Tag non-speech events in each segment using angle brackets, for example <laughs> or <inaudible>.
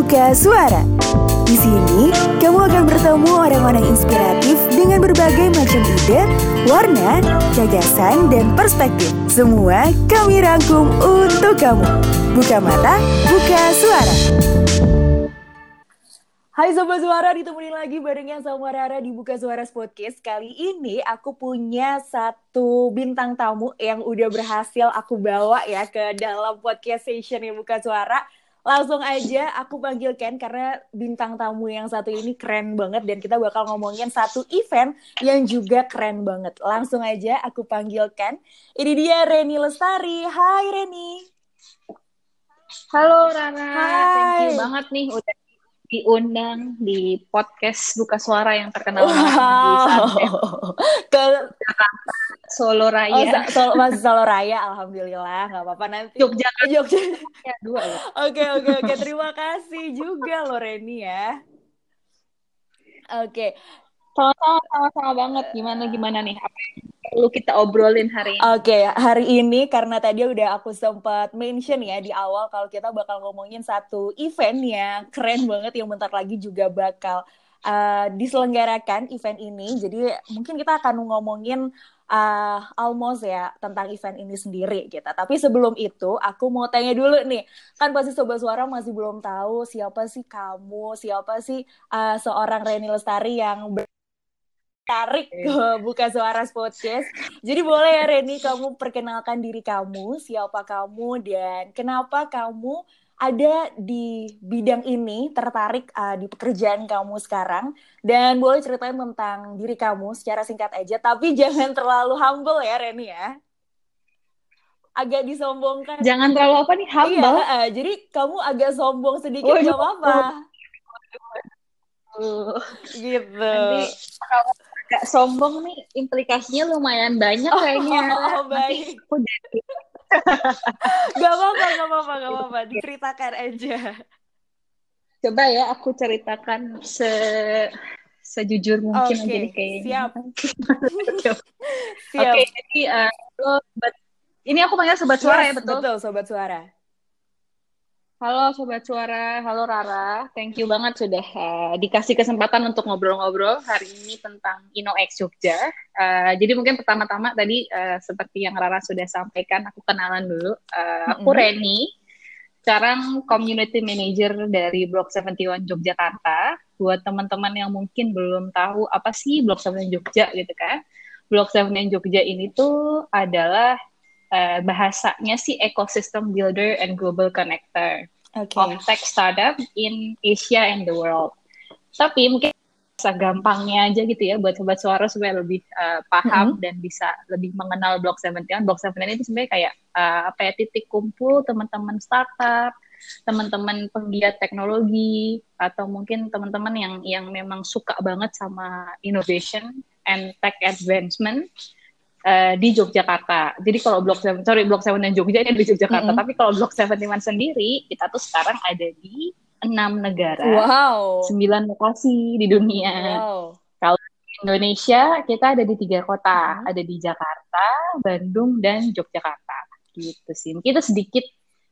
Buka Suara. Di sini, kamu akan bertemu orang-orang inspiratif dengan berbagai macam ide, warna, gagasan, dan perspektif. Semua kami rangkum untuk kamu. Buka mata, buka suara. Hai Sobat Suara, ditemenin lagi barengnya sama Rara di Buka Suara Podcast. Kali ini aku punya satu bintang tamu yang udah berhasil aku bawa ya ke dalam podcast session yang Buka Suara langsung aja aku panggil Ken karena bintang tamu yang satu ini keren banget dan kita bakal ngomongin satu event yang juga keren banget. Langsung aja aku panggil Ken. Ini dia Reni Lestari. Hai Reni. Halo Rana, Hai. thank you banget nih udah diundang di podcast Buka Suara yang terkenal banget di Wow. Solo oh, Raya, Sol- masih Solo Raya, alhamdulillah, nggak apa-apa nanti. Jogja. dua ya. Oke oke oke, terima kasih juga loh Reni ya. Oke, Sama-sama, sama-sama banget. Gimana gimana nih? Apa yang perlu kita obrolin hari ini? Oke, hari ini karena tadi udah aku sempat mention ya di awal kalau kita bakal ngomongin satu event yang keren banget yang bentar lagi juga bakal uh, diselenggarakan event ini. Jadi mungkin kita akan ngomongin uh, almost ya tentang event ini sendiri gitu. Tapi sebelum itu aku mau tanya dulu nih, kan pasti sobat suara masih belum tahu siapa sih kamu, siapa sih uh, seorang Reni Lestari yang tarik ke Buka Suara Podcast. Jadi boleh ya Reni, kamu perkenalkan diri kamu, siapa kamu, dan kenapa kamu ada di bidang ini, tertarik uh, di pekerjaan kamu sekarang. Dan boleh ceritain tentang diri kamu secara singkat aja, tapi <laughs> jangan terlalu humble ya Reni ya. Agak disombongkan. Jangan terlalu apa nih, Iya, humble. uh, jadi kamu agak sombong sedikit, gak apa-apa. Gitu. Nanti kalau agak sombong nih, implikasinya lumayan banyak kayaknya. <laughs> Oh, Nanti baik. aku jadi <laughs> Gak apa-apa, gak apa-apa, gak apa-apa. Diceritakan aja. Coba ya aku ceritakan se sejujur mungkin Oke, aja nih kayaknya. siap. <laughs> Siap. Oke, jadi eh, halo sobat, ini aku panggil sobat suara ya Yes, betul? Betul, Sobat Suara. Halo sobat suara, halo Rara, thank you banget sudah eh, dikasih kesempatan untuk ngobrol-ngobrol hari ini tentang InnoX Jogja. Eh, jadi mungkin pertama-tama tadi eh, seperti yang Rara sudah sampaikan, aku kenalan dulu. Eh, aku. Reni, sekarang Community Manager dari Blok 71 Yogyakarta. Buat teman-teman yang mungkin belum tahu apa sih Blok 71 Jogja gitu kan. Blok 71 Jogja ini tuh adalah eh, bahasanya sih ecosystem builder and global connector Oke. of tech startup in Asia and the world. Tapi mungkin bisa gampangnya aja gitu ya buat sobat suara supaya lebih eh, paham dan bisa lebih mengenal Block 71. Block 71 itu sebenarnya kayak eh, apa ya titik kumpul teman-teman startup, teman-teman penggiat teknologi atau mungkin teman-teman yang yang memang suka banget sama innovation and tech advancement eh, di Yogyakarta. Jadi kalau Blok 7, sorry Blok 7 dan Jogja ini di Yogyakarta, Mm-mm. tapi kalau Blok 71 sendiri kita tuh sekarang ada di enam negara, Wow. sembilan lokasi di dunia. Wow. Indonesia kita ada di tiga kota, Mhm. ada di Jakarta, Bandung dan Yogyakarta. Gitu sih. Itu sedikit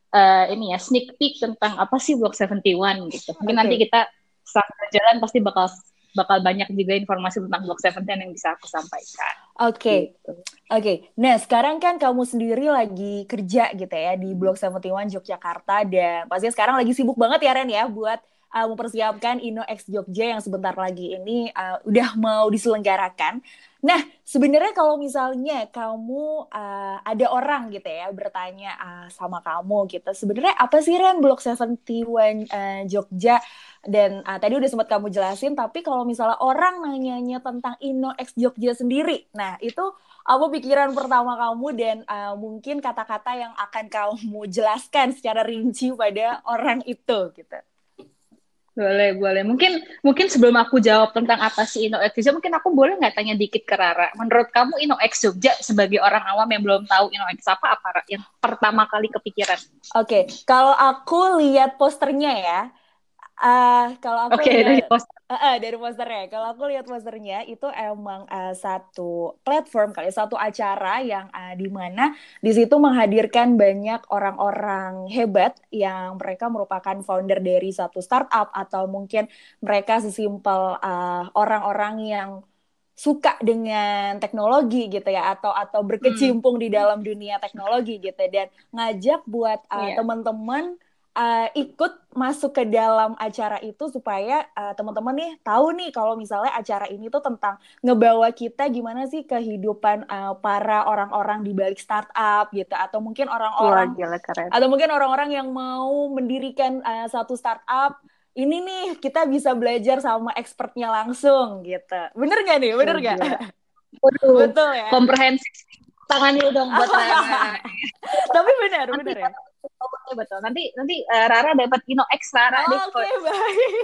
eh, ini ya sneak peek tentang apa sih Blok 71 gitu. Mungkin Oke. nanti kita saat berjalan pasti bakal bakal banyak juga informasi tentang Blok 71 yang bisa aku sampaikan. Oke. Gitu. Oke, nah sekarang kan kamu sendiri lagi kerja gitu ya di Blok 71 Yogyakarta dan pastinya sekarang lagi sibuk banget ya Ren ya buat uh, mempersiapkan InnoX Jogja yang sebentar lagi ini uh, udah mau diselenggarakan. Nah, sebenarnya kalau misalnya kamu uh, ada orang gitu ya bertanya uh, sama kamu gitu, sebenarnya apa sih Ren Blok 71 uh, Jogja? Dan uh, tadi udah sempat kamu jelasin, tapi kalau misalnya orang nanyanya tentang InnoX Jogja sendiri, nah itu apa pikiran pertama kamu dan uh, mungkin kata-kata yang akan kamu <laughs> jelaskan secara rinci pada orang itu gitu. Boleh, boleh. Mungkin mungkin sebelum aku jawab tentang apa sih InnoX Jogja, mungkin aku boleh nggak tanya dikit ke Rara. Menurut kamu InnoX Jogja sebagai orang awam yang belum tahu InnoX apa apa yang pertama kali kepikiran? Oke, kalau aku lihat posternya ya, Uh, kalau aku okay, lihat dari poster. Uh, uh, dari posternya, kalau aku lihat posternya itu emang uh, satu platform kali, satu acara yang uh, di mana di situ menghadirkan banyak orang-orang hebat yang mereka merupakan founder dari satu startup atau mungkin mereka sesimpel uh, orang-orang yang suka dengan teknologi gitu ya atau atau berkecimpung hmm. di dalam dunia teknologi gitu dan ngajak buat uh, yeah. teman-teman uh, ikut masuk ke dalam acara itu supaya uh, teman-teman nih tahu nih kalau misalnya acara ini tuh tentang ngebawa kita gimana sih kehidupan uh, para orang-orang di balik startup gitu. Atau mungkin orang-orang atau mungkin orang-orang yang mau mendirikan uh, satu startup ini nih kita bisa belajar sama expertnya langsung gitu. Bener gak nih? Bener gak <laughs> betul ya. komprehensif. Tangannya dong buat <laughs> tapi benar benar ya betul betul. Nanti nanti uh, Rara dapat Ino X Rara oh, Oke okay, baik.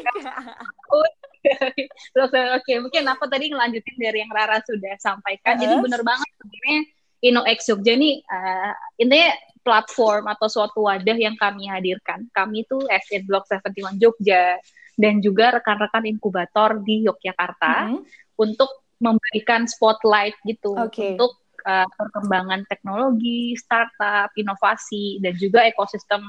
<laughs> Oke, okay. mungkin aku tadi ngelanjutin dari yang Rara sudah sampaikan. Uh -huh. Jadi benar banget sebenarnya Ino X Jogja ini uh, intinya platform atau suatu wadah yang kami hadirkan. Kami itu FN Block 71 Jogja dan juga rekan-rekan inkubator di Yogyakarta uh -huh. untuk memberikan spotlight gitu okay. untuk uh, perkembangan teknologi, startup, inovasi, dan juga ekosistem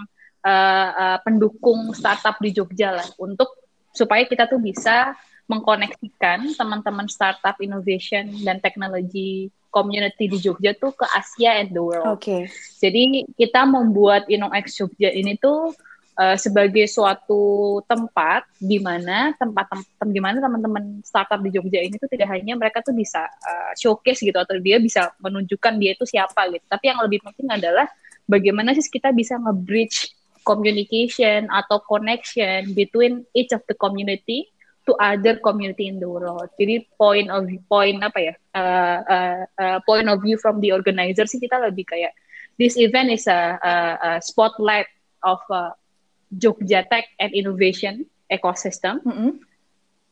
uh, uh, pendukung startup di Jogja lah untuk supaya kita tuh bisa mengkoneksikan teman-teman startup innovation dan teknologi community di Jogja tuh ke Asia and the world. Oke. Okay. Jadi kita membuat InnoX Jogja ini tuh uh, sebagai suatu tempat di mana tempat tem di mana teman-teman startup di Jogja ini tuh tidak hanya mereka tuh bisa uh, showcase gitu atau dia bisa menunjukkan dia itu siapa gitu. Tapi yang lebih penting adalah bagaimana sih kita bisa nge-bridge communication atau connection between each of the community to other community in the world. Jadi point of point apa ya? Uh, uh, uh, point of view from the organizer sih kita lebih kayak this event is a, a, a spotlight of uh, Jogja Tech and Innovation ecosystem, mm -hmm.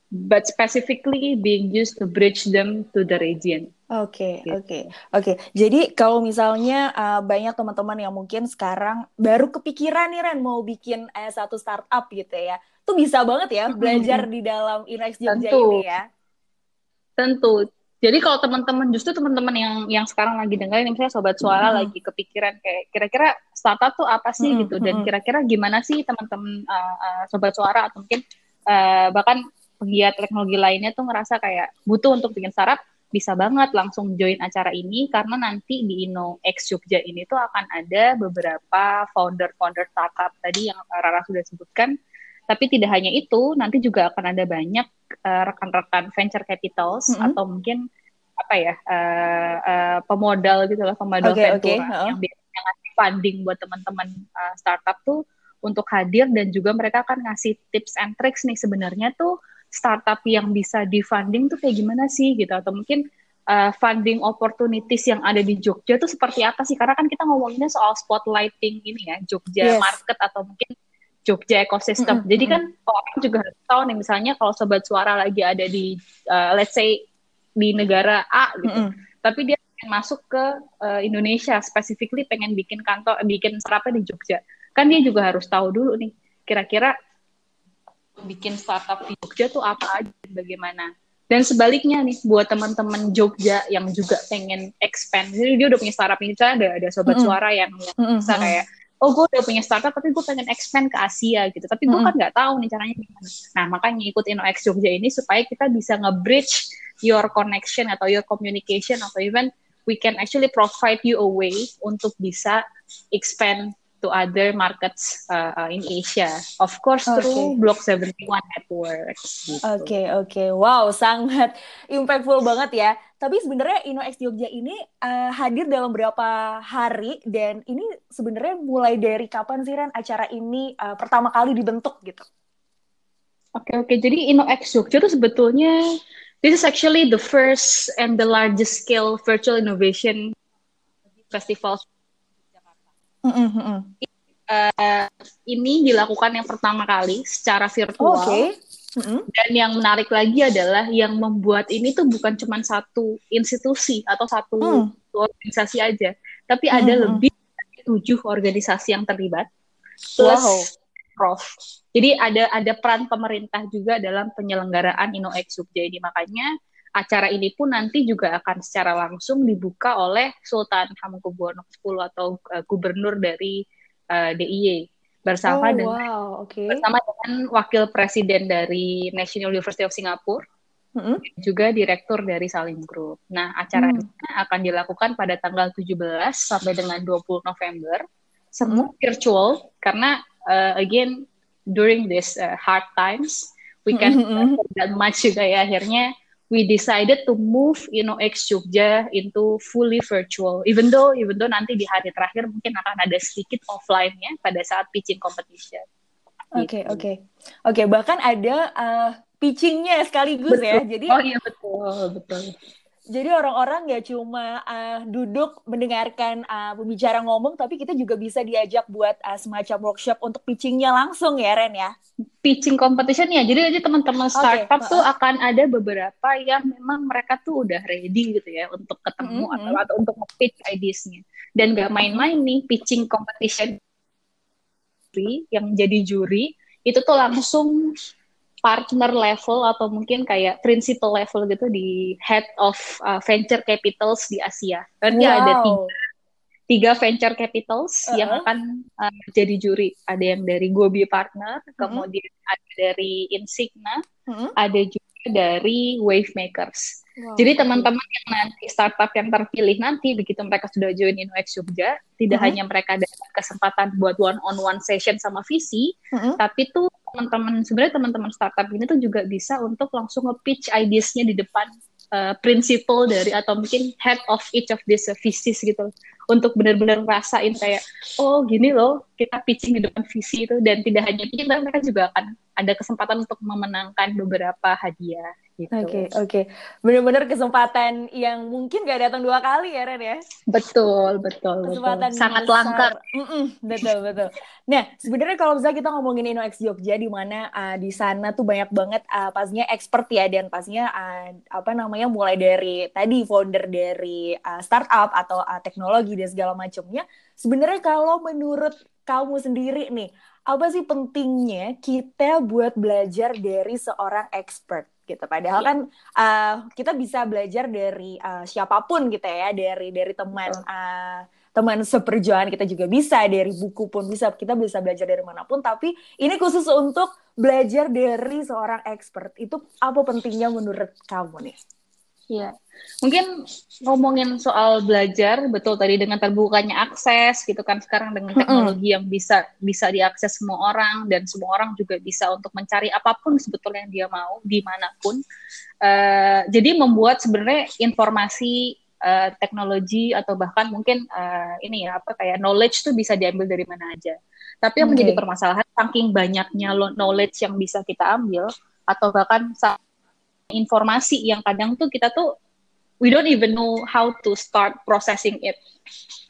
but specifically being used to bridge them to the region. Oke, okay, gitu. oke, okay, oke. Okay. Jadi kalau misalnya uh, banyak teman-teman yang mungkin sekarang baru kepikiran nih Ren mau bikin uh, satu startup gitu ya, tuh bisa banget ya belajar mm -hmm. di dalam Inex Jogja Tentu. ini ya. Tentu. Jadi kalau teman-teman justru teman-teman yang yang sekarang lagi dengerin misalnya sobat suara hmm. lagi kepikiran kayak kira-kira startup tuh apa sih? Hmm. gitu. Dan kira-kira gimana sih teman-teman uh, uh, sobat suara? Atau mungkin uh, bahkan pegiat teknologi lainnya tuh ngerasa kayak butuh untuk bikin startup bisa banget langsung join acara ini. Karena nanti di Inno X Jogja ini tuh akan ada beberapa founder-founder startup tadi yang Rara sudah sebutkan tapi tidak hanya itu, nanti juga akan ada banyak uh, rekan-rekan venture capitals mm -hmm. atau mungkin apa ya uh, uh, pemodal gitu lah pemodal okay, ventura okay. Oh. yang biasanya ngasih funding buat teman-teman uh, startup tuh untuk hadir dan juga mereka akan ngasih tips and tricks nih sebenarnya tuh startup yang bisa di funding tuh kayak gimana sih gitu atau mungkin uh, funding opportunities yang ada di Jogja tuh seperti apa sih karena kan kita ngomonginnya soal spotlighting ini ya Jogja yes. market atau mungkin Jogja ekosistem. Mm -hmm. Jadi kan orang juga harus tahu nih misalnya kalau sobat suara lagi ada di uh, let's say di negara A gitu. Mm -hmm. Tapi dia pengen masuk ke uh, Indonesia, specifically pengen bikin kantor bikin startupnya di Jogja. Kan dia juga harus tahu dulu nih kira-kira bikin startup di Jogja tuh apa aja bagaimana. Dan sebaliknya nih buat teman-teman Jogja yang juga pengen expand. Jadi dia udah punya startup ini, ada ada sobat mm -hmm. suara yang, yang mm -hmm. bisa kayak oh gue udah punya startup tapi gue pengen expand ke Asia gitu tapi gue hmm. kan nggak tahu nih caranya gimana nah makanya ikut InnoX Jogja ini supaya kita bisa nge-bridge your connection atau your communication atau even we can actually provide you a way untuk bisa expand to other markets uh, uh, in Asia. Of course okay. through Block 71 network. Oke, gitu. oke. Okay, okay. Wow, sangat impactful banget ya. Tapi sebenarnya InnoX Jogja ini uh, hadir dalam berapa hari dan ini sebenarnya mulai dari kapan sih Ren acara ini uh, pertama kali dibentuk gitu? Oke, okay, oke. Okay. Jadi InnoX Jogja itu sebetulnya this is actually the first and the largest scale virtual innovation festival Uh, ini dilakukan yang pertama kali secara virtual. Okay. Mm-hmm. Dan yang menarik lagi adalah yang membuat ini tuh bukan cuma satu institusi atau satu mm. organisasi aja, tapi mm-hmm. ada lebih dari tujuh organisasi yang terlibat. Plus wow. Prof. Jadi ada ada peran pemerintah juga dalam penyelenggaraan InnoX Jogja ini makanya acara ini pun nanti juga akan secara langsung dibuka oleh Sultan Hamengkubuwono X atau uh, gubernur dari uh, eh, DIY bersama oh, dengan wow, okay. bersama dengan wakil presiden dari National University of Singapore mm-hmm. juga direktur dari Salim Group. Nah, acaranya mm. akan dilakukan pada tanggal 17 sampai dengan 20 November. Semua mm. virtual karena uh, again during this uh, hard times we can mm-hmm. <laughs> that much juga ya akhirnya we decided to move you know X Jogja into fully virtual. Even though even though nanti di hari terakhir mungkin akan ada sedikit offline-nya pada saat pitching competition. Oke gitu. oke oke bahkan ada uh, pitchingnya sekaligus ya. betul. ya. Jadi oh iya betul betul. Jadi orang-orang nggak cuma uh, duduk mendengarkan uh, pembicara ngomong, tapi kita juga bisa diajak buat uh, semacam workshop untuk pitchingnya langsung ya Ren ya. Pitching competition ya. Jadi aja teman-teman startup okay. tuh akan ada beberapa yang memang mereka tuh udah ready gitu ya untuk ketemu mm -hmm. atau atau untuk pitch ideasnya. Dan nggak main-main nih pitching competition yang jadi juri itu tuh langsung partner level atau mungkin kayak principal level gitu di head of uh, venture capitals di Asia. Berarti wow. ada tiga, tiga venture capitals uh -huh. yang akan uh, jadi juri. Ada yang dari Gobi Partner, uh -huh. kemudian ada dari Insigna, uh -huh. ada juga dari Wave Makers. Wow. Jadi teman-teman yang nanti startup yang terpilih nanti begitu mereka sudah join InnoX Jogja, tidak uh -huh. hanya mereka dapat kesempatan buat one on one session sama visi, uh -huh. tapi tuh teman-teman sebenarnya teman-teman startup ini tuh juga bisa untuk langsung nge-pitch ideas-nya di depan uh, principal dari atau mungkin head of each of these services gitu. Untuk benar-benar ngerasain kayak oh gini loh kita pitching di depan visi itu. Dan tidak hanya pitching tapi mereka juga akan ada kesempatan untuk memenangkan beberapa hadiah Gitu. Oke, okay, oke. Okay. Benar-benar kesempatan yang mungkin gak datang dua kali ya, Ren ya? Betul, betul. Kesempatan betul. sangat langka. Mm -mm, betul, betul. Nah, sebenarnya kalau misalnya kita ngomongin InnoX Jogja, di mana uh, di sana tuh banyak banget uh, pastinya expert ya, dan pastinya uh, apa namanya mulai dari tadi founder dari uh, startup atau uh, teknologi dan segala macamnya. Sebenarnya kalau menurut kamu sendiri nih, apa sih pentingnya kita buat belajar dari seorang expert? Gitu. Padahal yeah. kan uh, kita bisa belajar dari uh, siapa pun gitu ya, dari dari teman uh, teman seperjuangan kita juga bisa, dari buku pun bisa. Kita bisa belajar dari mana pun, tapi ini khusus untuk belajar dari seorang expert. Itu apa pentingnya menurut kamu nih? Iya. Mungkin ngomongin soal belajar, betul tadi dengan terbukanya akses gitu kan sekarang dengan teknologi yang bisa bisa diakses semua orang dan semua orang juga bisa untuk mencari apa pun sebetulnya yang dia mau di mana pun. Uh, jadi membuat sebenarnya informasi uh, teknologi atau bahkan mungkin uh, ini ya apa kayak knowledge tuh bisa diambil dari mana aja. Tapi yang okay. menjadi permasalahan saking banyaknya knowledge yang bisa kita ambil atau bahkan informasi yang kadang tuh kita tuh we don't even know how to start processing it.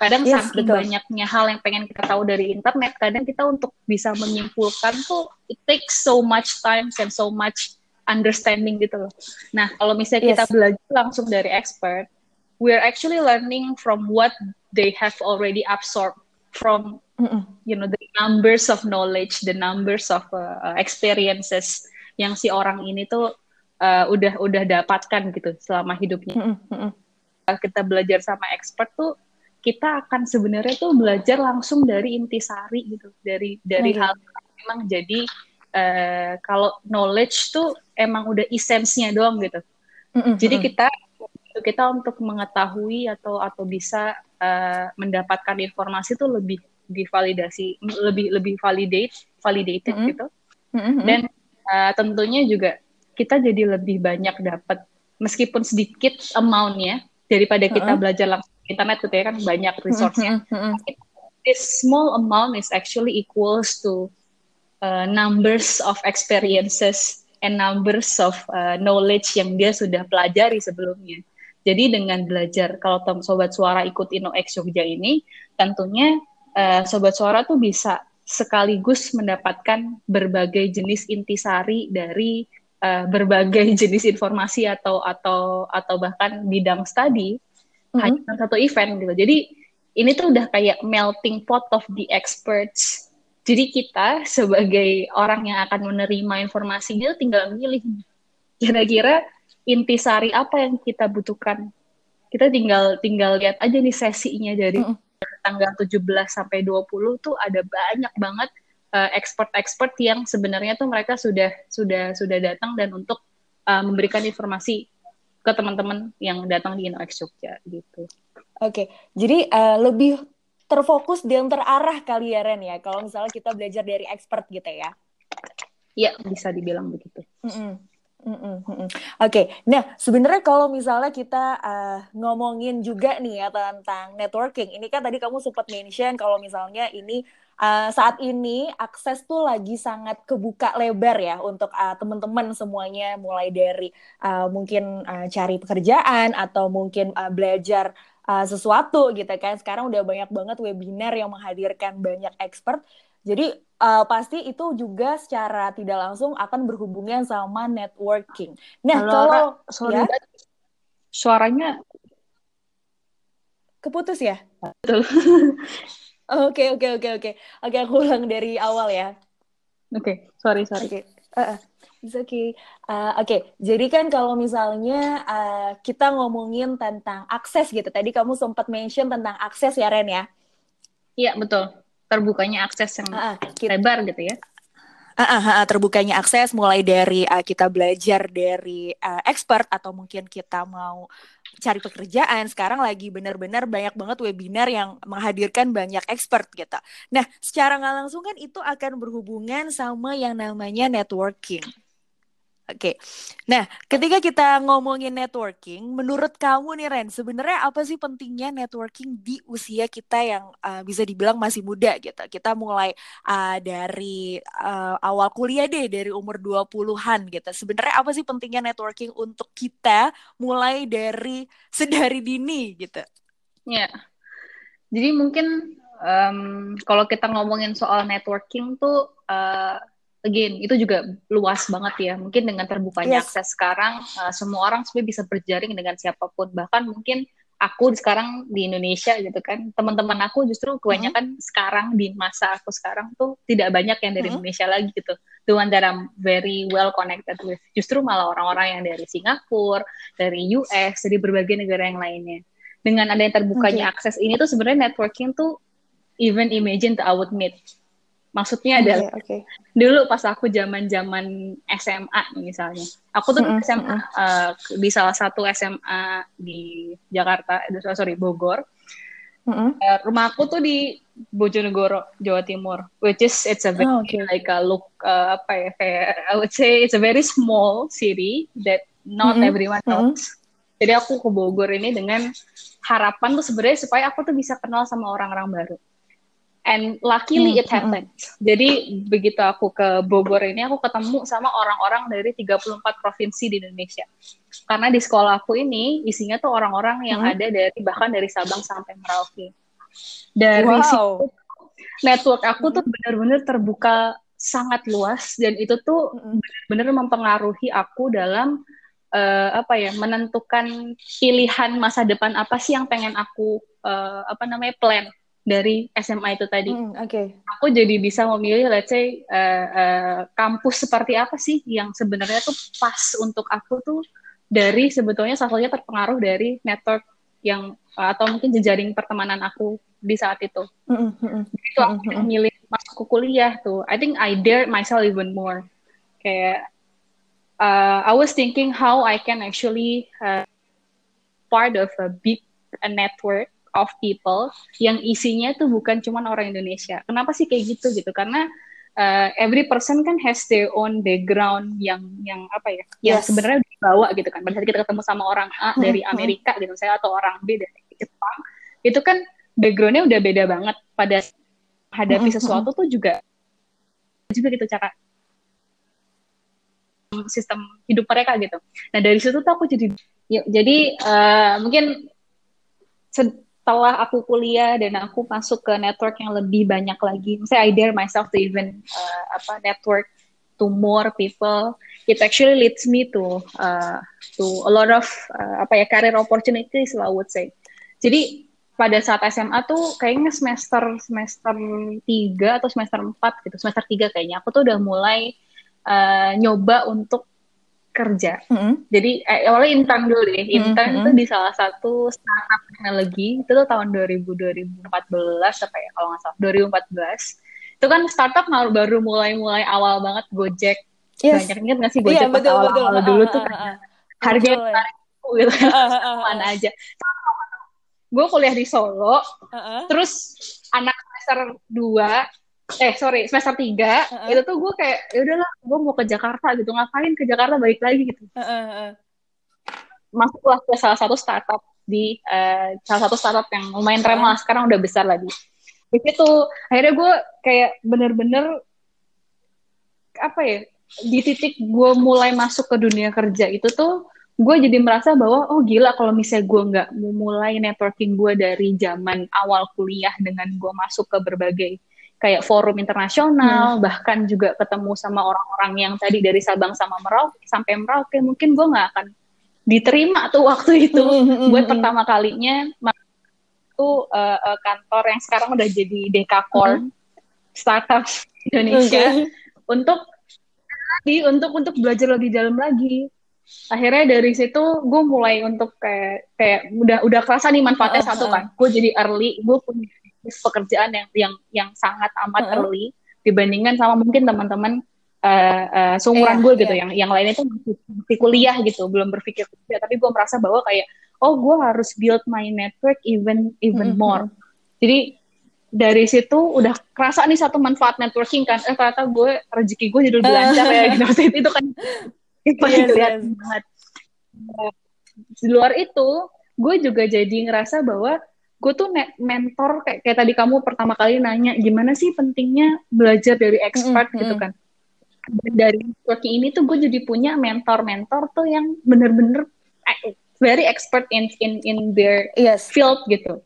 Kadang yes, saking betul. banyaknya hal yang pengen kita tahu dari internet, kadang kita untuk bisa menyimpulkan tuh it takes so much time and so much understanding gitu loh. Nah, kalau misalnya yes. kita belajar langsung dari expert, we're actually learning from what they have already absorbed from mm -mm. you know the numbers of knowledge, the numbers of uh, experiences yang si orang ini tuh uh, udah udah dapatkan gitu selama hidupnya. Mm -hmm. Kita belajar sama expert tuh kita akan sebenarnya tuh belajar langsung dari intisari gitu, dari dari mm -hmm. hal memang jadi uh, kalau knowledge tuh emang udah esensinya doang gitu. Mm -hmm. Jadi kita kita untuk mengetahui atau atau bisa uh, mendapatkan informasi tuh lebih divalidasi lebih lebih validate validated mm -hmm. gitu. Mm -hmm. Dan uh, tentunya juga kita jadi lebih banyak dapat meskipun sedikit amount-nya daripada kita uh -huh. belajar langsung internet gitu ya kan banyak resource-nya. Uh -huh. This small amount is actually equals to uh, numbers of experiences and numbers of uh, knowledge yang dia sudah pelajari sebelumnya. Jadi dengan belajar kalau tem sobat suara ikut InnoX Jogja ini, tentunya uh, sobat suara tuh bisa sekaligus mendapatkan berbagai jenis intisari dari uh, berbagai <laughs> jenis informasi atau atau atau bahkan bidang studi mm-hmm. hanya satu event gitu. Jadi ini tuh udah kayak melting pot of the experts Jadi kita sebagai orang yang akan menerima informasi dia tinggal milih kira-kira intisari apa yang kita butuhkan. Kita tinggal tinggal lihat aja nih sesinya dari mm tanggal 17 sampai 20 tuh ada banyak banget uh, expert-expert yang sebenarnya tuh mereka sudah sudah sudah datang dan untuk uh, memberikan informasi ke teman-teman yang datang di InnoX Jogja gitu. Oke, okay. jadi uh, lebih terfokus dan terarah kali ya Ren ya kalau misalnya kita belajar dari expert gitu ya Iya bisa dibilang begitu mm -mm. Mm -mm, Oke, okay. nah sebenarnya kalau misalnya kita uh, ngomongin juga nih ya tentang networking, ini kan tadi kamu sempat mention kalau misalnya ini uh, saat ini akses tuh lagi sangat kebuka lebar ya untuk uh, teman-teman semuanya, mulai dari uh, mungkin uh, cari pekerjaan atau mungkin uh, belajar uh, sesuatu gitu kan. Sekarang udah banyak banget webinar yang menghadirkan banyak expert. Jadi uh, pasti itu juga secara tidak langsung akan berhubungan sama networking. Nah, Halo, kalau sorry, ya, suaranya keputus ya? <laughs> Oke, oke, oke, oke. Oke, aku ulang dari awal ya. Oke, okay, sorry, sorry. Okay. Uh, uh. It's okay. Uh, Oke, okay. jadi kan kalau misalnya uh, kita ngomongin tentang akses gitu, tadi kamu sempat mention tentang akses ya Ren ya? Iya betul, terbukanya akses yang uh, kita, lebar gitu ya. Uh, uh, uh, terbukanya akses mulai dari uh, kita belajar dari uh, expert atau mungkin kita mau cari pekerjaan sekarang lagi benar-benar banyak banget webinar yang menghadirkan banyak expert gitu. Nah, secara nggak langsung kan itu akan berhubungan sama yang namanya networking. Oke, okay. nah ketika kita ngomongin networking, menurut kamu nih Ren, sebenarnya apa sih pentingnya networking di usia kita yang uh, bisa dibilang masih muda gitu? Kita mulai uh, dari uh, awal kuliah deh, dari umur 20-an gitu. Sebenarnya apa sih pentingnya networking untuk kita mulai dari <laughs> sedari dini gitu? Ya, jadi mungkin um, kalau kita ngomongin soal networking tuh uh, again itu juga luas banget ya. Mungkin dengan terbukanya yes. akses sekarang uh, semua orang sebenarnya bisa berjaring dengan siapa pun. Bahkan mungkin aku sekarang di Indonesia gitu kan. Teman-teman aku justru kebanyakan mm-hmm. sekarang di masa aku sekarang tuh tidak banyak yang dari mm-hmm. Indonesia lagi gitu. The one that I'm very well connected with. Justru malah orang-orang yang dari Singapura, dari US, dari berbagai negara yang lainnya. Dengan ada yang terbukanya okay. akses ini tuh sebenarnya networking tuh even imagine that I would meet Maksudnya okay, adalah okay. dulu pas aku zaman-zaman SMA misalnya, aku tuh mm -hmm. SMA uh, di salah satu SMA di Jakarta, eh, sorry Bogor. Mm -hmm. uh, rumah aku tuh di Bojonegoro, Jawa Timur, which is it's a very oh, okay. like a look uh, apa ya kayak I would say it's a very small city that not mm -hmm. everyone knows. Mm -hmm. Jadi aku ke Bogor ini dengan harapan tuh sebenarnya supaya aku tuh bisa kenal sama orang-orang baru And luckily hmm, it happened. Hmm. Jadi begitu aku ke Bogor ini aku ketemu sama orang-orang dari 34 provinsi di Indonesia. Karena di sekolah aku ini isinya tuh orang-orang yang hmm. ada dari bahkan dari Sabang sampai Merauke. Dari wow. situ network aku tuh benar-benar terbuka sangat luas dan itu tuh hmm. benar-benar mempengaruhi aku dalam uh, apa ya menentukan pilihan masa depan apa sih yang pengen aku uh, apa namanya plan dari SMA itu tadi. Mm, Oke. Okay. Aku jadi bisa memilih, let's say, uh, uh, kampus seperti apa sih yang sebenarnya tuh pas untuk aku tuh dari sebetulnya salah satunya terpengaruh dari network yang uh, atau mungkin jejaring pertemanan aku di saat itu. Mm, -hmm. Itu aku mm, -hmm. milih masuk ke kuliah tuh. I think I dare myself even more. Kayak uh, I was thinking how I can actually uh, part of a big a network of people yang isinya tuh bukan cuma orang Indonesia. Kenapa sih kayak gitu gitu? Karena uh, every person kan has their own background yang yang apa ya? Yes. Yang sebenarnya dibawa gitu kan. Pada saat kita ketemu sama orang A hmm, dari hmm. Amerika gitu saya atau orang B dari Jepang, itu kan backgroundnya udah beda banget pada hadapi hmm, sesuatu tuh juga juga gitu cara sistem hidup mereka gitu. Nah dari situ tuh aku jadi ya, jadi uh, mungkin setelah aku kuliah dan aku masuk ke network yang lebih banyak lagi, misalnya I dare myself to even uh, apa network to more people, it actually leads me to uh, to a lot of uh, apa ya career opportunities lah, would say. Jadi pada saat SMA tuh kayaknya semester semester 3 atau semester 4 gitu semester 3 kayaknya. Aku tuh udah mulai uh, nyoba untuk kerja. Mm-hmm. Jadi eh, awalnya intern dulu deh. Intern mm-hmm. tuh di salah satu startup teknologi itu tuh tahun 2000 2014 apa ya kalau nggak salah 2014. Itu kan startup baru mulai-mulai awal banget Gojek. Yes. Banyak ingat nggak sih Gojek yeah, betul, awal, awal dulu uh, tuh uh, uh, harganya uh, gitu. Uh, uh, uh, mana aja. Gue kuliah di Solo, uh, uh. terus anak semester 2 eh sorry semester tiga uh -uh. itu tuh gue kayak ya udahlah gue mau ke Jakarta gitu ngapain ke Jakarta balik lagi gitu uh -uh. masuklah ke salah satu startup di uh, salah satu startup yang lumayan keren lah sekarang udah besar lagi di situ akhirnya gue kayak bener-bener apa ya di titik gue mulai masuk ke dunia kerja itu tuh gue jadi merasa bahwa oh gila kalau misalnya gue nggak mulai networking gue dari zaman awal kuliah dengan gue masuk ke berbagai kayak forum internasional, hmm. bahkan juga ketemu sama orang-orang yang tadi dari Sabang sama Merauke sampai Merauke, mungkin gue nggak akan diterima tuh <laughs> waktu itu hmm. hmm buat hmm. pertama kalinya itu uh, uh, kantor yang sekarang udah jadi Dekakor hmm. startup Indonesia okay. untuk di untuk untuk belajar lebih dalam lagi akhirnya dari situ gue mulai untuk kayak kayak udah udah kerasa nih manfaatnya uh, satu kan gue jadi early gue punya pekerjaan yang yang yang sangat amat uh-huh. early dibandingkan sama mungkin teman-teman uh, uh, seumuran yeah, gue gitu yeah. yang yang lainnya tuh masih, masih kuliah gitu belum berpikir kerja tapi gue merasa bahwa kayak oh gue harus build my network even even mm-hmm. more jadi dari situ udah kerasa nih satu manfaat networking kan eh ternyata gue rezeki gue jadi lebih lancar ya gitu <laughs> itu kan itu <laughs> yes, kelihatan yes. banget di luar itu gue juga jadi ngerasa bahwa gue tuh mentor kayak, kayak tadi kamu pertama kali nanya gimana sih pentingnya belajar dari expert mm -hmm. gitu kan dari working ini tuh gue jadi punya mentor-mentor tuh yang bener-bener eh, very expert in in in their yes. field gitu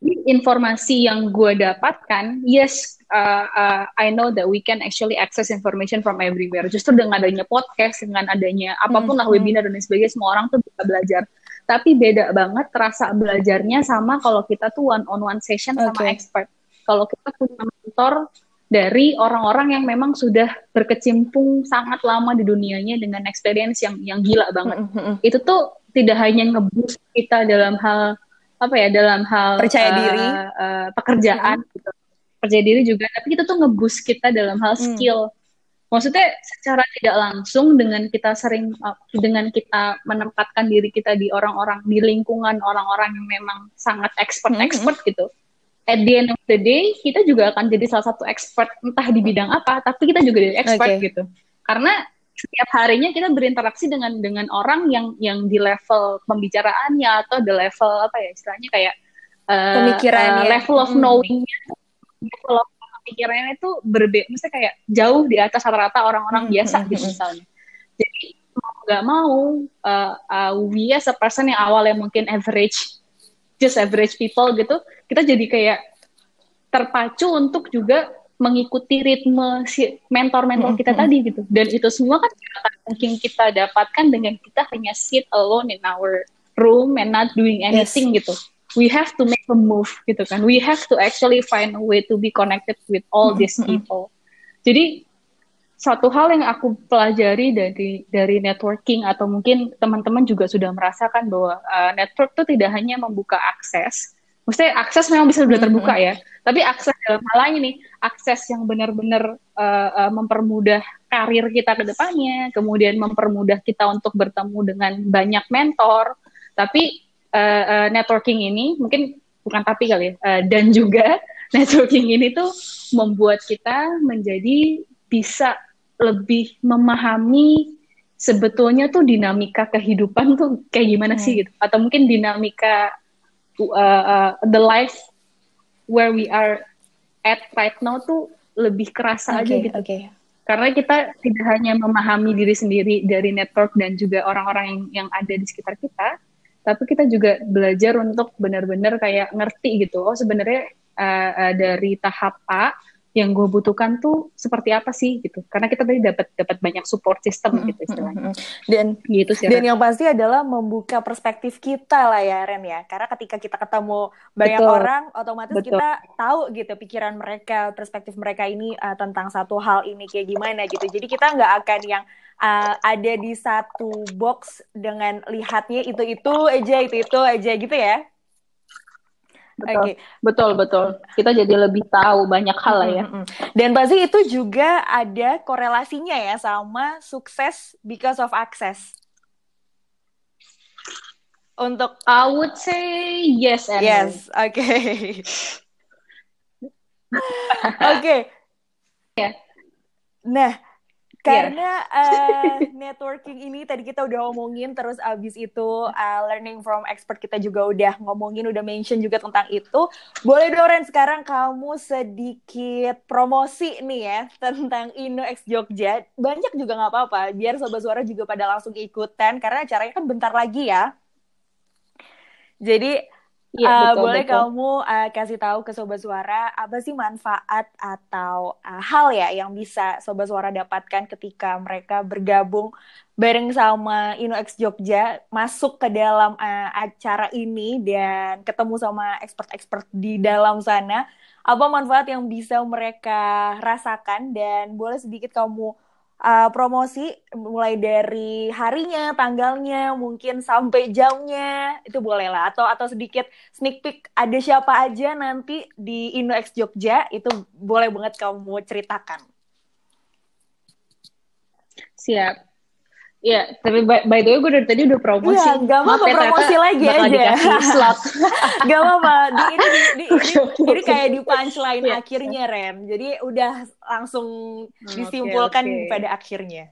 jadi informasi yang gue dapatkan yes uh, uh, I know that we can actually access information from everywhere justru dengan adanya podcast dengan adanya apa pun lah mm -hmm. webinar dan sebagainya semua orang tuh bisa belajar tapi beda banget rasa belajarnya sama kalau kita tuh one on one session okay. sama expert. Kalau kita punya mentor dari orang-orang yang memang sudah berkecimpung sangat lama di dunianya dengan experience yang yang gila banget. Mm -hmm. Itu tuh tidak hanya ngeboost kita dalam hal apa ya dalam hal percaya uh, diri uh, pekerjaan mm -hmm. gitu. percaya diri juga tapi itu tuh ngeboost kita dalam hal mm. skill mm maksudnya secara tidak langsung dengan kita sering uh, dengan kita menempatkan diri kita di orang-orang di lingkungan orang-orang yang memang sangat expert-expert mm -hmm. gitu at the end of the day kita juga akan jadi salah satu expert entah di bidang apa tapi kita juga jadi expert okay. gitu karena setiap harinya kita berinteraksi dengan dengan orang yang yang di level pembicaraannya atau di level apa ya istilahnya kayak uh, pemikirannya uh, level of knowingnya level of pikirannya itu berbeda, mesti kayak jauh di atas rata-rata orang-orang hmm, biasa hmm, gitu hmm. misalnya. Jadi mau nggak mau, uh, uh, we as a person yang awalnya mungkin average, just average people gitu, kita jadi kayak terpacu untuk juga mengikuti ritme si mentor-mentor kita tadi gitu. Dan itu semua kan mungkin kita dapatkan dengan kita hanya sit alone in our room and not doing anything yes. gitu we have to make a move gitu kan we have to actually find a way to be connected with all mm-hmm. these people jadi satu hal yang aku pelajari dari dari networking atau mungkin teman-teman juga sudah merasakan bahwa uh, network itu tidak hanya membuka akses, maksudnya akses memang bisa sudah terbuka mm-hmm. ya, tapi akses dalam hal lain nih, akses yang benar-benar uh, uh, mempermudah karir kita ke depannya, kemudian mempermudah kita untuk bertemu dengan banyak mentor, tapi uh, uh, networking ini mungkin bukan tapi kali ya uh, dan juga <laughs> networking ini tuh membuat kita menjadi bisa lebih memahami sebetulnya tuh dinamika kehidupan tuh kayak gimana hmm. sih gitu atau mungkin dinamika uh, uh, the life where we are at right now tuh lebih kerasa okay, aja gitu okay. karena kita tidak hanya memahami diri sendiri dari network dan juga orang-orang yang yang ada di sekitar kita tapi kita juga belajar untuk benar-benar kayak ngerti gitu oh sebenarnya uh, uh, dari tahap A yang gue butuhkan tuh seperti apa sih gitu. Karena kita tadi dapat dapat banyak support system gitu istilahnya. dan gitu sih dan yang pasti adalah membuka perspektif kita lah ya Ren ya. Karena ketika kita ketemu banyak Betul. orang otomatis Betul. kita tahu gitu pikiran mereka perspektif mereka ini uh, tentang satu hal ini kayak gimana gitu. Jadi kita nggak akan yang uh, ada di satu box dengan lihatnya itu itu aja itu itu aja gitu ya betul Oke. betul betul kita jadi lebih tahu banyak hal lah ya. Dan pasti itu juga ada korelasinya ya sama sukses because of access. Untuk I would say yes and yes, oke. <laughs> Oke. Ya. Nah, karena uh, <laughs> networking ini tadi kita udah ngomongin terus abis itu uh, learning from expert kita juga udah ngomongin udah mention juga tentang itu. Boleh dong Ren sekarang kamu sedikit promosi nih ya tentang Indo X Jogja. Banyak juga nggak apa-apa biar sobat suara juga pada langsung ikutan karena acaranya kan bentar lagi ya. Jadi Iya, Uh, betul, boleh betul. kamu uh, kasih tahu ke Sobat Suara apa sih manfaat atau uh, hal ya yang bisa Sobat Suara dapatkan ketika mereka bergabung bareng sama InnoX Jogja masuk ke dalam uh, acara ini dan ketemu sama expert-expert di dalam sana apa manfaat yang bisa mereka rasakan dan boleh sedikit kamu uh, promosi mulai dari harinya, tanggalnya, mungkin sampai jamnya itu boleh lah atau atau sedikit sneak peek ada siapa aja nanti di InnoX Jogja itu boleh banget kamu ceritakan. siap Iya, tapi by, by the way gue dari tadi udah promosi. Iya, nggak Maaf apa-apa, ya, promosi lagi aja. <laughs> slot. Gak apa-apa, di, ini, di, di, ini, ini kayak di punchline Iya. akhirnya Ren. Jadi udah langsung Oke, disimpulkan oke. pada akhirnya.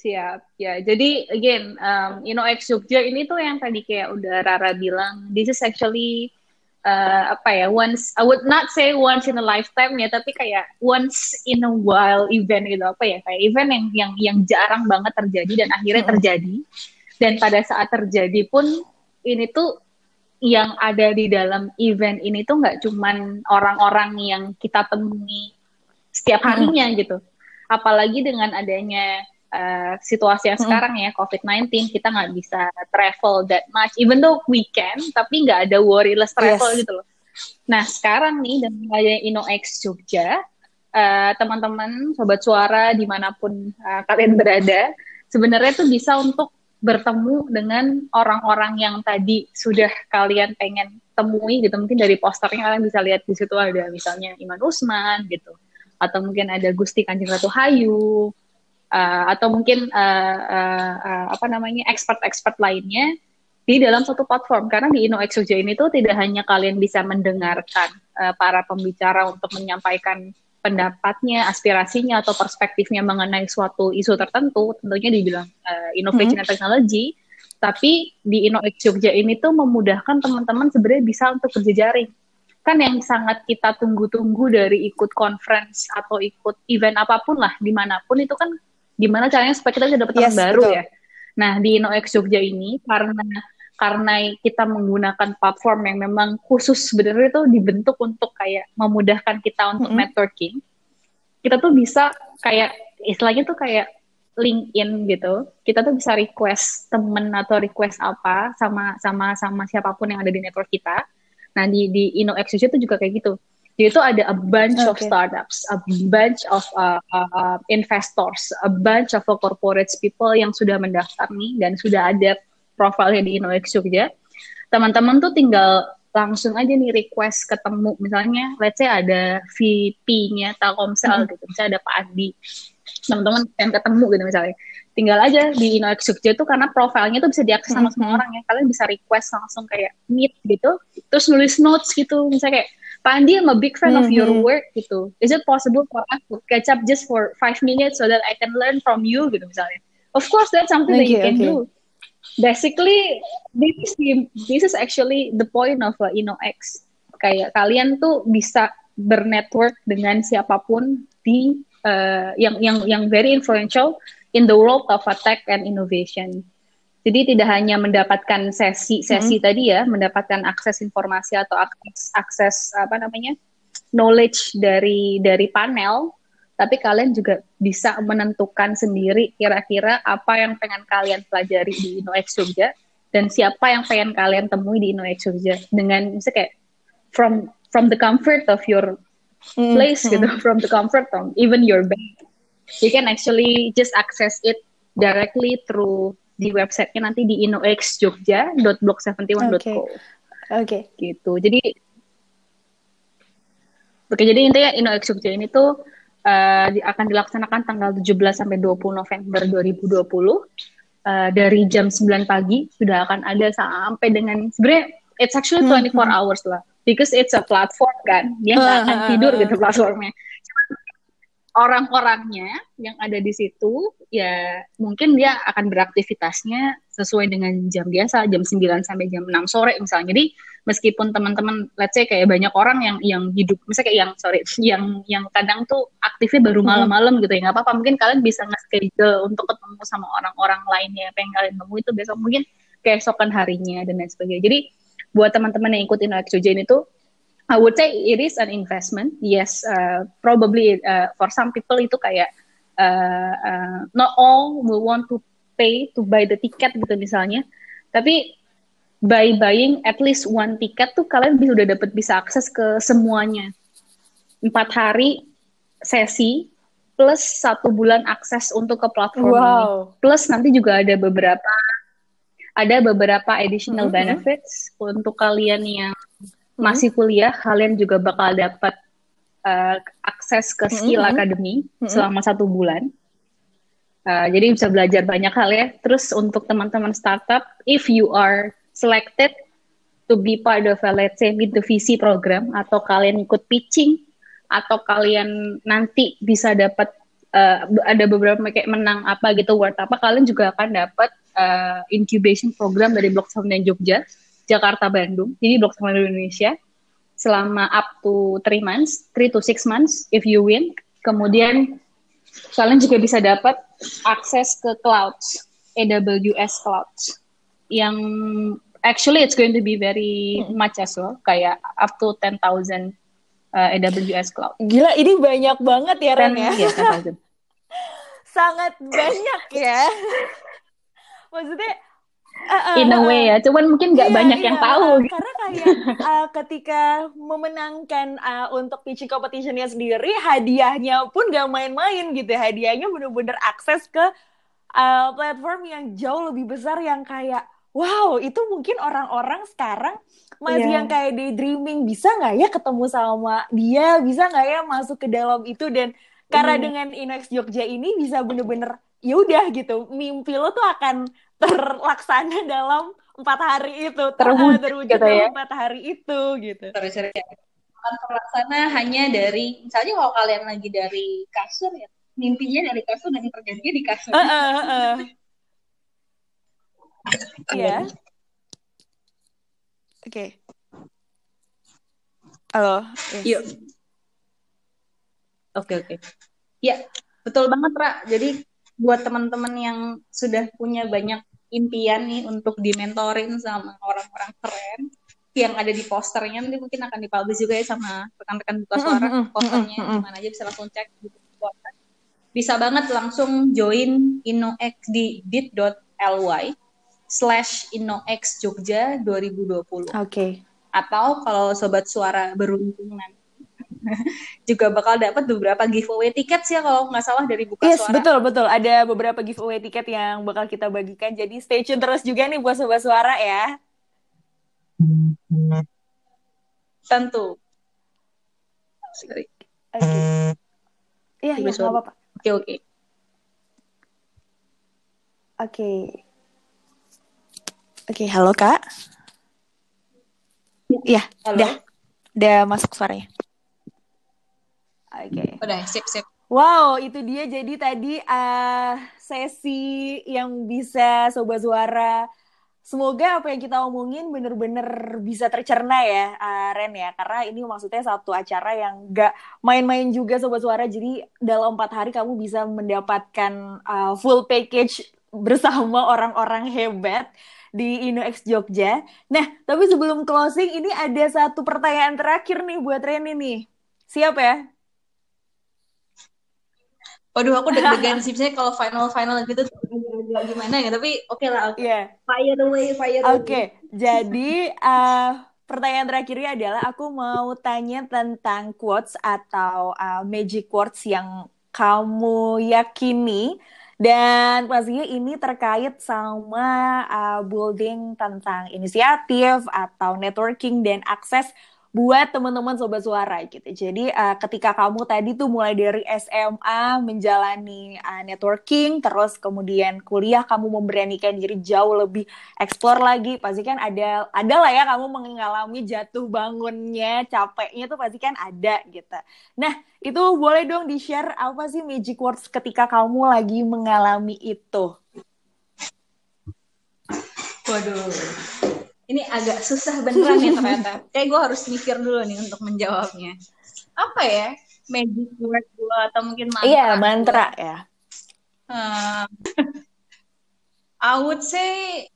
Siap, ya. Jadi again, um, you know, X Jogja ini tuh yang tadi kayak udah Rara bilang, this is actually uh, apa ya, once, I would not say once in a lifetime ya, tapi kayak once in a while event gitu apa ya, kayak event yang yang yang jarang banget terjadi dan akhirnya Mm-mm. terjadi. Dan pada saat terjadi pun ini tuh yang ada di dalam event ini tuh nggak cuman orang-orang yang kita temui setiap harinya gitu. Apalagi dengan adanya uh, situasi yang Mm-mm. sekarang ya COVID-19 kita nggak bisa travel that much even though we can tapi nggak ada worryless travel Yes. gitu loh. Nah sekarang nih dengan adanya InnoX Jogja uh, teman-teman sobat suara di mana pun uh, kalian berada sebenarnya tuh bisa untuk bertemu dengan orang-orang yang tadi sudah kalian pengen temui gitu mungkin dari posternya kalian bisa lihat di situ ada misalnya Iman Usman gitu atau mungkin ada Gusti Kanjeng Ratu Hayu uh, atau mungkin uh, uh, uh, apa namanya expert-expert lainnya di dalam satu platform. Karena di InnoX Jogja ini tuh tidak hanya kalian bisa mendengarkan uh, para pembicara untuk menyampaikan pendapatnya, aspirasinya atau perspektifnya mengenai suatu isu tertentu, tentunya dibilang uh, innovation and technology, tapi di InnoX Jogja ini tuh memudahkan teman-teman sebenarnya bisa untuk berjejaring. Kan yang sangat kita tunggu-tunggu dari ikut conference atau ikut event apa pun lah, di mana pun itu kan gimana caranya supaya kita bisa dapat teman Yes, baru betul. ya. Nah di InnoX Jogja ini karena karena kita menggunakan platform yang memang khusus sebenarnya itu dibentuk untuk kayak memudahkan kita untuk Mm-mm. networking, kita tuh bisa kayak istilahnya tuh kayak LinkedIn gitu. Kita tuh bisa request temen atau request apa sama sama sama siapa pun yang ada di network kita. Nah di di InnoX Jogja itu juga kayak gitu. Jadi itu ada a bunch of Oke. startups, a bunch of uh, uh, uh, investors, a bunch of corporate people yang sudah mendaftar nih dan sudah ada profilnya di InnoX Jogja. Teman-teman tuh tinggal langsung aja nih request ketemu misalnya let's say ada VP-nya Telkomsel Mhm. gitu, misalnya ada Pak Adi. Teman-teman pengen ketemu gitu misalnya. Tinggal aja di InnoX Jogja tuh karena profilnya tuh bisa diakses sama semua Mhm. orang ya. Kalian bisa request langsung kayak meet gitu, terus nulis notes gitu, misalnya kayak Pak Andi, I'm a big fan of your Mhm. work gitu. Is it possible for us to catch up just for five minutes so that I can learn from you gitu misalnya? Of course, that's something that you Okay, can okay. do. Basically, this is the- this is actually the point of uh, InnoX. Kayak kalian tuh bisa bernetwork dengan siapa pun di uh, yang yang yang very influential in the world of tech and innovation. Jadi tidak hanya mendapatkan sesi-sesi tadi ya, mendapatkan akses informasi atau akses akses apa namanya knowledge dari dari panel, tapi kalian juga bisa menentukan sendiri kira-kira apa yang pengen kalian pelajari di InnoX Jogja dan siapa yang pengen kalian temui di InnoX Jogja dengan misalnya kayak from from the comfort of your mm, place mm. gitu, from the comfort of even your bed, you can actually just access it directly through di websitenya nanti di innoxjogja.blog71.co. Oke. Okay. Okay. Gitu. Jadi Oke, jadi intinya InnoX Jogja ini tuh uh, akan dilaksanakan tanggal 17 sampai 20 November 2020. Uh, dari jam 9 pagi sudah akan ada sampai dengan sebenarnya it's actually 24 hmm, hmm. hours lah because it's a platform kan dia nggak akan <laughs> tidur gitu platformnya orang-orangnya yang ada di situ ya mungkin dia akan beraktivitasnya sesuai dengan jam biasa jam 9 sampai jam 6 sore misalnya. Jadi meskipun teman-teman let's say kayak banyak orang yang yang hidup misalnya kayak yang sorry <laughs> yang yang kadang tuh aktifnya baru hmm. malam-malam gitu ya nggak apa-apa mungkin kalian bisa nge-schedule untuk ketemu sama orang-orang lainnya yang pengen kalian temui itu besok mungkin keesokan harinya dan lain sebagainya. Jadi buat teman-teman yang ikutin Alex ini tuh I would say it is an investment. Yes, uh, probably uh, for some people itu kayak uh, uh, not all will want to pay to buy the ticket gitu misalnya. Tapi by buying at least one ticket tuh kalian bisa udah dapat bisa akses ke semuanya. Empat hari sesi plus satu bulan akses untuk ke platform wow. ini. Plus nanti juga ada beberapa ada beberapa additional mm -hmm. benefits untuk kalian yang masih kuliah kalian juga bakal dapat uh, akses ke skill mm -hmm. academy mm -hmm. selama satu bulan. Uh, jadi bisa belajar banyak hal ya. Terus untuk teman-teman startup, if you are selected to be part of a let's say mid the VC program atau kalian ikut pitching atau kalian nanti bisa dapat uh, ada beberapa kayak menang apa gitu award apa kalian juga akan dapat uh, incubation program dari Block dan Jogja Jakarta Bandung. Jadi Blok Sama Indonesia. Selama up to three months three to six months if you win. Kemudian kalian juga bisa dapat akses ke clouds. AWS clouds. Yang actually it's going to be very much as well. Kayak up to 10,000 uh, AWS cloud. Gila ini banyak banget ya Ren ya. Iya, <laughs> Sangat banyak ya. <laughs> Maksudnya uh, in a way ya cuman mungkin nggak iya, banyak iya, yang tahu karena kayak uh, ketika memenangkan uh, untuk pitching competitionnya sendiri hadiahnya pun gak main-main gitu ya. hadiahnya bener-bener akses ke uh, platform yang jauh lebih besar yang kayak wow itu mungkin orang-orang sekarang masih yeah. yang kayak daydreaming bisa nggak ya ketemu sama dia bisa nggak ya masuk ke dalam itu dan karena mm. dengan Inex Jogja ini bisa bener-bener ya udah gitu mimpi lo tuh akan terlaksana dalam empat hari itu terwujud, terwujud gitu dalam ya? empat hari itu gitu terus akan terlaksana hanya dari misalnya kalau kalian lagi dari kasur ya mimpinya dari kasur dan terjadinya di kasur uh, uh, uh. Iya. Oke. Halo. Yes. Yuk. Oke, oke. Ya, betul banget, Ra. Jadi buat teman-teman yang sudah punya banyak impian nih untuk dimentorin sama orang-orang keren yang ada di posternya nanti mungkin akan dipublish juga ya sama rekan-rekan buka suara posternya mana aja bisa langsung cek gitu bisa banget langsung join InnoX di bit.ly slash InnoX Jogja 2020. Oke. Okay. Atau kalau sobat suara beruntung nanti <laughs> juga bakal dapat beberapa giveaway tiket sih ya kalau nggak salah dari buka yes, suara. betul betul. Ada beberapa giveaway tiket yang bakal kita bagikan. Jadi stay tune terus juga nih buat sobat suara ya. Tentu. Oke. Iya, iya, nggak apa-apa. Oke, oke. Oke. Oke, halo Kak. Iya, udah. Udah masuk suaranya. Oke. Okay. Udah, sip, sip. Wow, itu dia jadi tadi uh, sesi yang bisa sobat suara. Semoga apa yang kita omongin bener-bener bisa tercerna ya, uh, Ren ya. Karena ini maksudnya satu acara yang gak main-main juga sobat suara. Jadi dalam empat hari kamu bisa mendapatkan uh, full package bersama orang-orang hebat di InnoX Jogja. Nah, tapi sebelum closing ini ada satu pertanyaan terakhir nih buat Ren nih Siap ya? Waduh, aku deg-degan <laughs> sih. Misalnya kalau final-final gitu agak gimana ya. Tapi oke okay lah. Okay. Yeah. Fire away, fire away. Oke, okay. jadi uh, pertanyaan terakhirnya adalah aku mau tanya tentang quotes atau uh, magic quotes yang kamu yakini dan pastinya ini terkait sama uh, building tentang inisiatif atau networking dan akses buat teman-teman sobat suara gitu. Jadi uh, ketika kamu tadi tuh mulai dari SMA menjalani uh, networking, terus kemudian kuliah kamu memberanikan diri jauh lebih explore lagi, pasti kan ada ada lah ya kamu mengalami jatuh bangunnya, capeknya tuh pasti kan ada gitu. Nah itu boleh dong di share apa sih magic words ketika kamu lagi mengalami itu? Waduh, ini agak susah beneran nih ternyata. <laughs> Kayak gue harus mikir dulu nih untuk menjawabnya. Apa ya? Magic word gue atau mungkin mantra? Iya, mantra gua. ya. Um, <laughs> I would say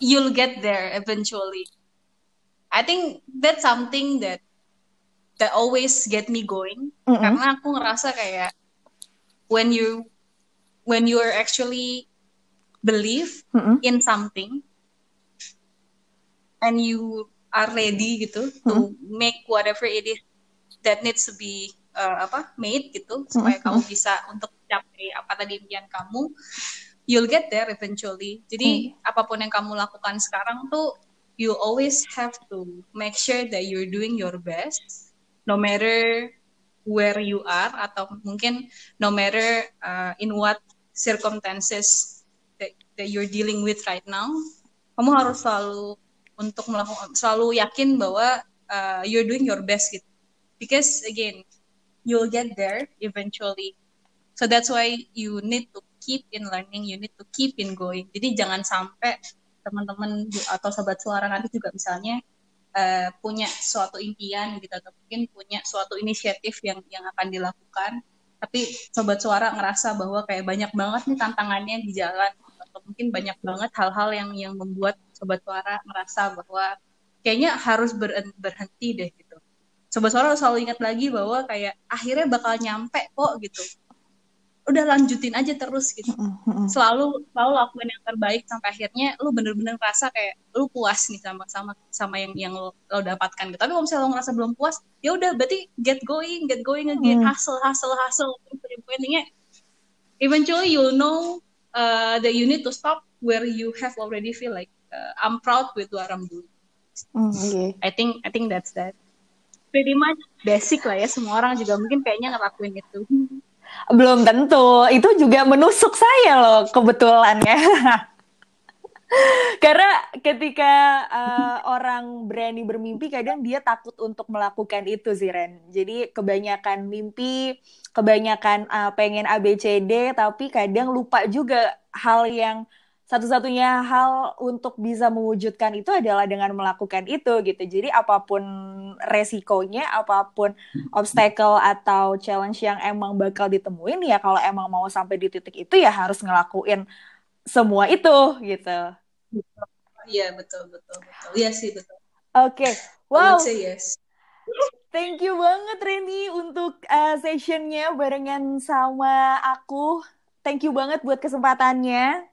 you'll get there eventually. I think that's something that that always get me going mm -hmm. karena aku ngerasa kayak when you when you are actually believe mm -hmm. in something and you are ready gitu hmm. to make whatever it is that needs to be uh, apa made gitu supaya hmm. kamu bisa untuk capai apa tadi impian kamu you'll get there eventually jadi hmm. apa pun yang kamu lakukan sekarang tuh you always have to make sure that you're doing your best no matter where you are atau mungkin no matter uh, in what circumstances that, that you're dealing with right now kamu harus selalu untuk melakukan selalu yakin bahwa uh, you're doing your best gitu. Because again you'll get there eventually. So that's why you need to keep in learning you need to keep in going. Jadi jangan sampai teman-teman atau sahabat suara nanti juga misalnya uh, punya suatu impian gitu atau mungkin punya suatu inisiatif yang yang akan dilakukan tapi sobat suara ngerasa bahwa kayak banyak banget nih tantangannya di jalan atau mungkin banyak banget hal-hal yang yang membuat sobat suara merasa bahwa kayaknya harus berhenti deh gitu. Sobat suara selalu ingat lagi bahwa kayak akhirnya bakal nyampe kok gitu. Udah lanjutin aja terus gitu. Selalu selalu lakuin yang terbaik sampai akhirnya lu bener-bener ngerasa kayak lu puas nih sama sama sama yang yang lo, lo dapatkan gitu. Tapi kalau misalnya lo ngerasa belum puas, ya udah berarti get going, get going again, hustle, hustle, hustle. Intinya eventually you'll know uh, that you need to stop where you have already feel like uh, I'm proud with what I'm doing. Mm, okay. I think I think that's that. Pretty much basic lah ya. Semua orang juga mungkin kayaknya ngelakuin itu. Belum tentu. Itu juga menusuk saya loh kebetulan ya. <laughs> Karena ketika uh, orang berani bermimpi, kadang dia takut untuk melakukan itu sih Ren. Jadi kebanyakan mimpi, kebanyakan uh, pengen ABCD, tapi kadang lupa juga hal yang satu-satunya hal untuk bisa mewujudkan itu adalah dengan melakukan itu gitu. Jadi apa pun resikonya, apa pun obstacle atau challenge yang emang bakal ditemuin ya kalau emang mau sampai di titik itu ya harus ngelakuin semua itu gitu. Iya betul betul betul. Iya sih betul. Oke. Okay. Wow. yes. Thank you banget Reni untuk uh, sessionnya barengan sama aku. Thank you banget buat kesempatannya.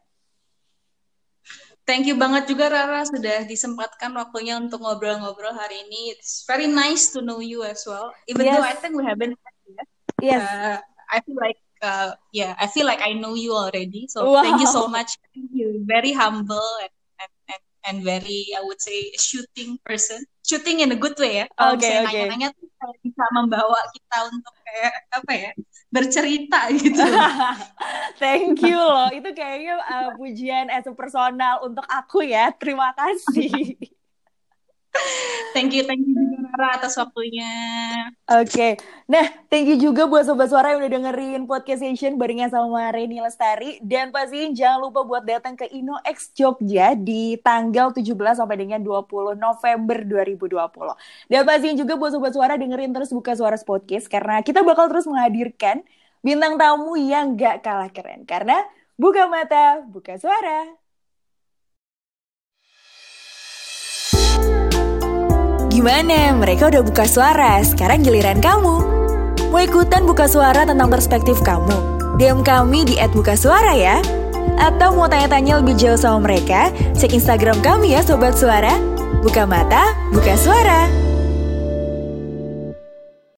Thank you banget juga Rara sudah disempatkan waktunya untuk ngobrol-ngobrol hari ini. It's very nice to know you as well. Even yes. though I think we haven't met yet. Yes. Uh, I feel like uh, yeah, I feel like I know you already. So wow. thank you so much. Thank you. Very humble and, and, and, and very I would say shooting person. Shooting in a good way ya. Kalau okay, okay. nanya-nanya tuh bisa membawa kita untuk kayak apa ya? Bercerita gitu. <laughs> Thank you loh. Itu kayaknya uh, pujian as a personal untuk aku ya. Terima kasih. <laughs> thank you, thank you juga Rara atas waktunya. Oke, okay. nah thank you juga buat Sobat Suara yang udah dengerin podcast session barengan sama Reni Lestari. Dan pastiin jangan lupa buat datang ke InnoX Jogja di tanggal 17 sampai dengan 20 November 2020. Dan pastiin juga buat Sobat Suara dengerin terus Buka Suara Podcast karena kita bakal terus menghadirkan bintang tamu yang gak kalah keren. Karena buka mata, buka suara. Gimana? Mereka udah buka suara, sekarang giliran kamu. Mau ikutan buka suara tentang perspektif kamu? DM kami di @bukasuara ya. Atau mau tanya-tanya lebih jauh sama mereka? Cek Instagram kami ya Sobat Suara. Buka mata, buka suara.